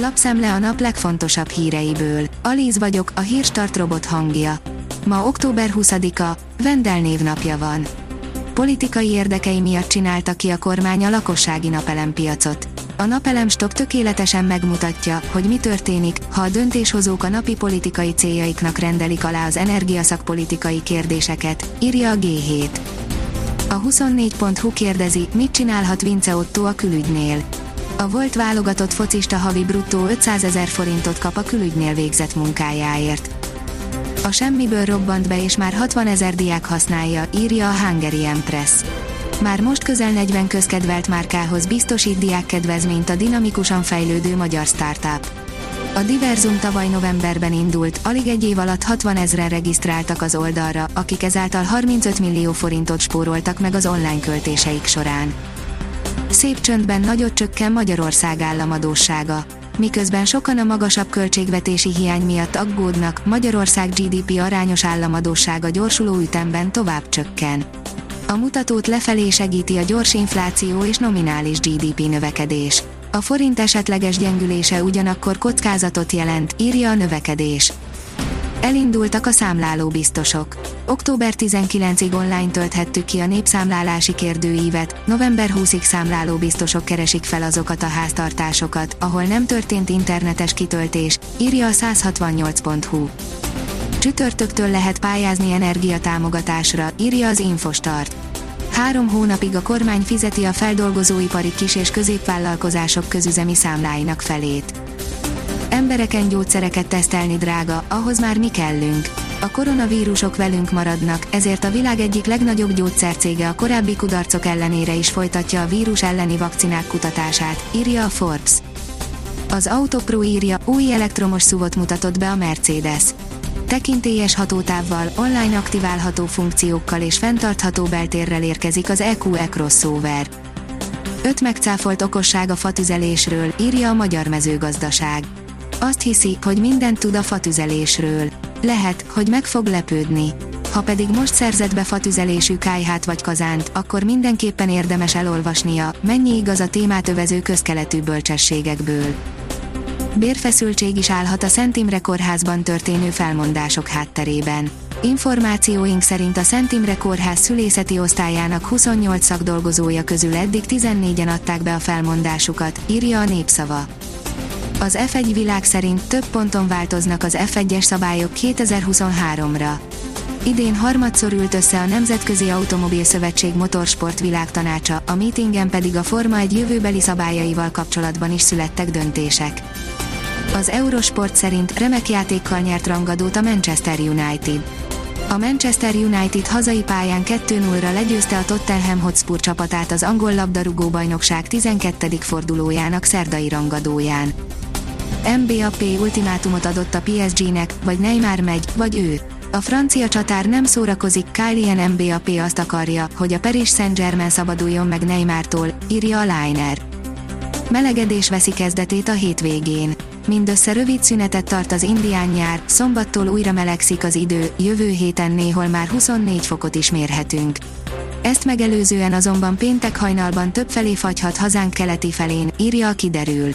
Lapszemle a nap legfontosabb híreiből. Alíz vagyok, a hírstart robot hangja. Ma október 20-a, Vendel névnapja van. Politikai érdekei miatt csinálta ki a kormány a lakossági napelempiacot. A napelem stop tökéletesen megmutatja, hogy mi történik, ha a döntéshozók a napi politikai céljaiknak rendelik alá az energiaszakpolitikai kérdéseket, írja a G7. A 24.hu kérdezi, mit csinálhat Vince Otto a külügynél. A volt válogatott focista havi bruttó 500 ezer forintot kap a külügynél végzett munkájáért. A semmiből robbant be és már 60 ezer diák használja, írja a Hungarian Press. Már most közel 40 közkedvelt márkához biztosít diákkedvezményt a dinamikusan fejlődő magyar startup. A Diverzum tavaly novemberben indult, alig egy év alatt 60 ezeren regisztráltak az oldalra, akik ezáltal 35 millió forintot spóroltak meg az online költéseik során. Szép csöndben nagyot csökken Magyarország államadósága. Miközben sokan a magasabb költségvetési hiány miatt aggódnak, Magyarország GDP arányos államadósága gyorsuló ütemben tovább csökken. A mutatót lefelé segíti a gyors infláció és nominális GDP növekedés. A forint esetleges gyengülése ugyanakkor kockázatot jelent, írja a növekedés. Elindultak a számláló biztosok. Október 19-ig online tölthettük ki a népszámlálási kérdőívet, november 20-ig számláló biztosok keresik fel azokat a háztartásokat, ahol nem történt internetes kitöltés, írja a 168.hu. Csütörtöktől lehet pályázni energiatámogatásra, írja az Infostart. Három hónapig a kormány fizeti a feldolgozóipari kis- és középvállalkozások közüzemi számláinak felét. Embereken gyógyszereket tesztelni drága, ahhoz már mi kellünk. A koronavírusok velünk maradnak, ezért a világ egyik legnagyobb gyógyszercége a korábbi kudarcok ellenére is folytatja a vírus elleni vakcinák kutatását, írja a Forbes. Az Autopro írja, új elektromos szuvot mutatott be a Mercedes tekintélyes hatótávval, online aktiválható funkciókkal és fenntartható beltérrel érkezik az EQE crossover. Öt megcáfolt okosság a fatüzelésről, írja a Magyar Mezőgazdaság. Azt hiszi, hogy mindent tud a fatüzelésről. Lehet, hogy meg fog lepődni. Ha pedig most szerzett be fatüzelésű kájhát vagy kazánt, akkor mindenképpen érdemes elolvasnia, mennyi igaz a témát övező közkeletű bölcsességekből bérfeszültség is állhat a Szent Imre kórházban történő felmondások hátterében. Információink szerint a Szent Imre kórház szülészeti osztályának 28 szakdolgozója közül eddig 14-en adták be a felmondásukat, írja a népszava. Az F1 világ szerint több ponton változnak az F1-es szabályok 2023-ra. Idén harmadszor ült össze a Nemzetközi Automobil Szövetség Motorsport világtanácsa, a meetingen pedig a Forma egy jövőbeli szabályaival kapcsolatban is születtek döntések. Az Eurosport szerint remek játékkal nyert rangadót a Manchester United. A Manchester United hazai pályán 2-0-ra legyőzte a Tottenham Hotspur csapatát az angol labdarúgó bajnokság 12. fordulójának szerdai rangadóján. MBAP ultimátumot adott a PSG-nek, vagy Neymar megy, vagy ő. A francia csatár nem szórakozik, Kylian MBAP azt akarja, hogy a Paris Saint-Germain szabaduljon meg Neymartól, írja a Liner. Melegedés veszi kezdetét a hétvégén. Mindössze rövid szünetet tart az indián nyár, szombattól újra melegszik az idő, jövő héten néhol már 24 fokot is mérhetünk. Ezt megelőzően azonban péntek hajnalban többfelé fagyhat hazánk keleti felén, írja a kiderül.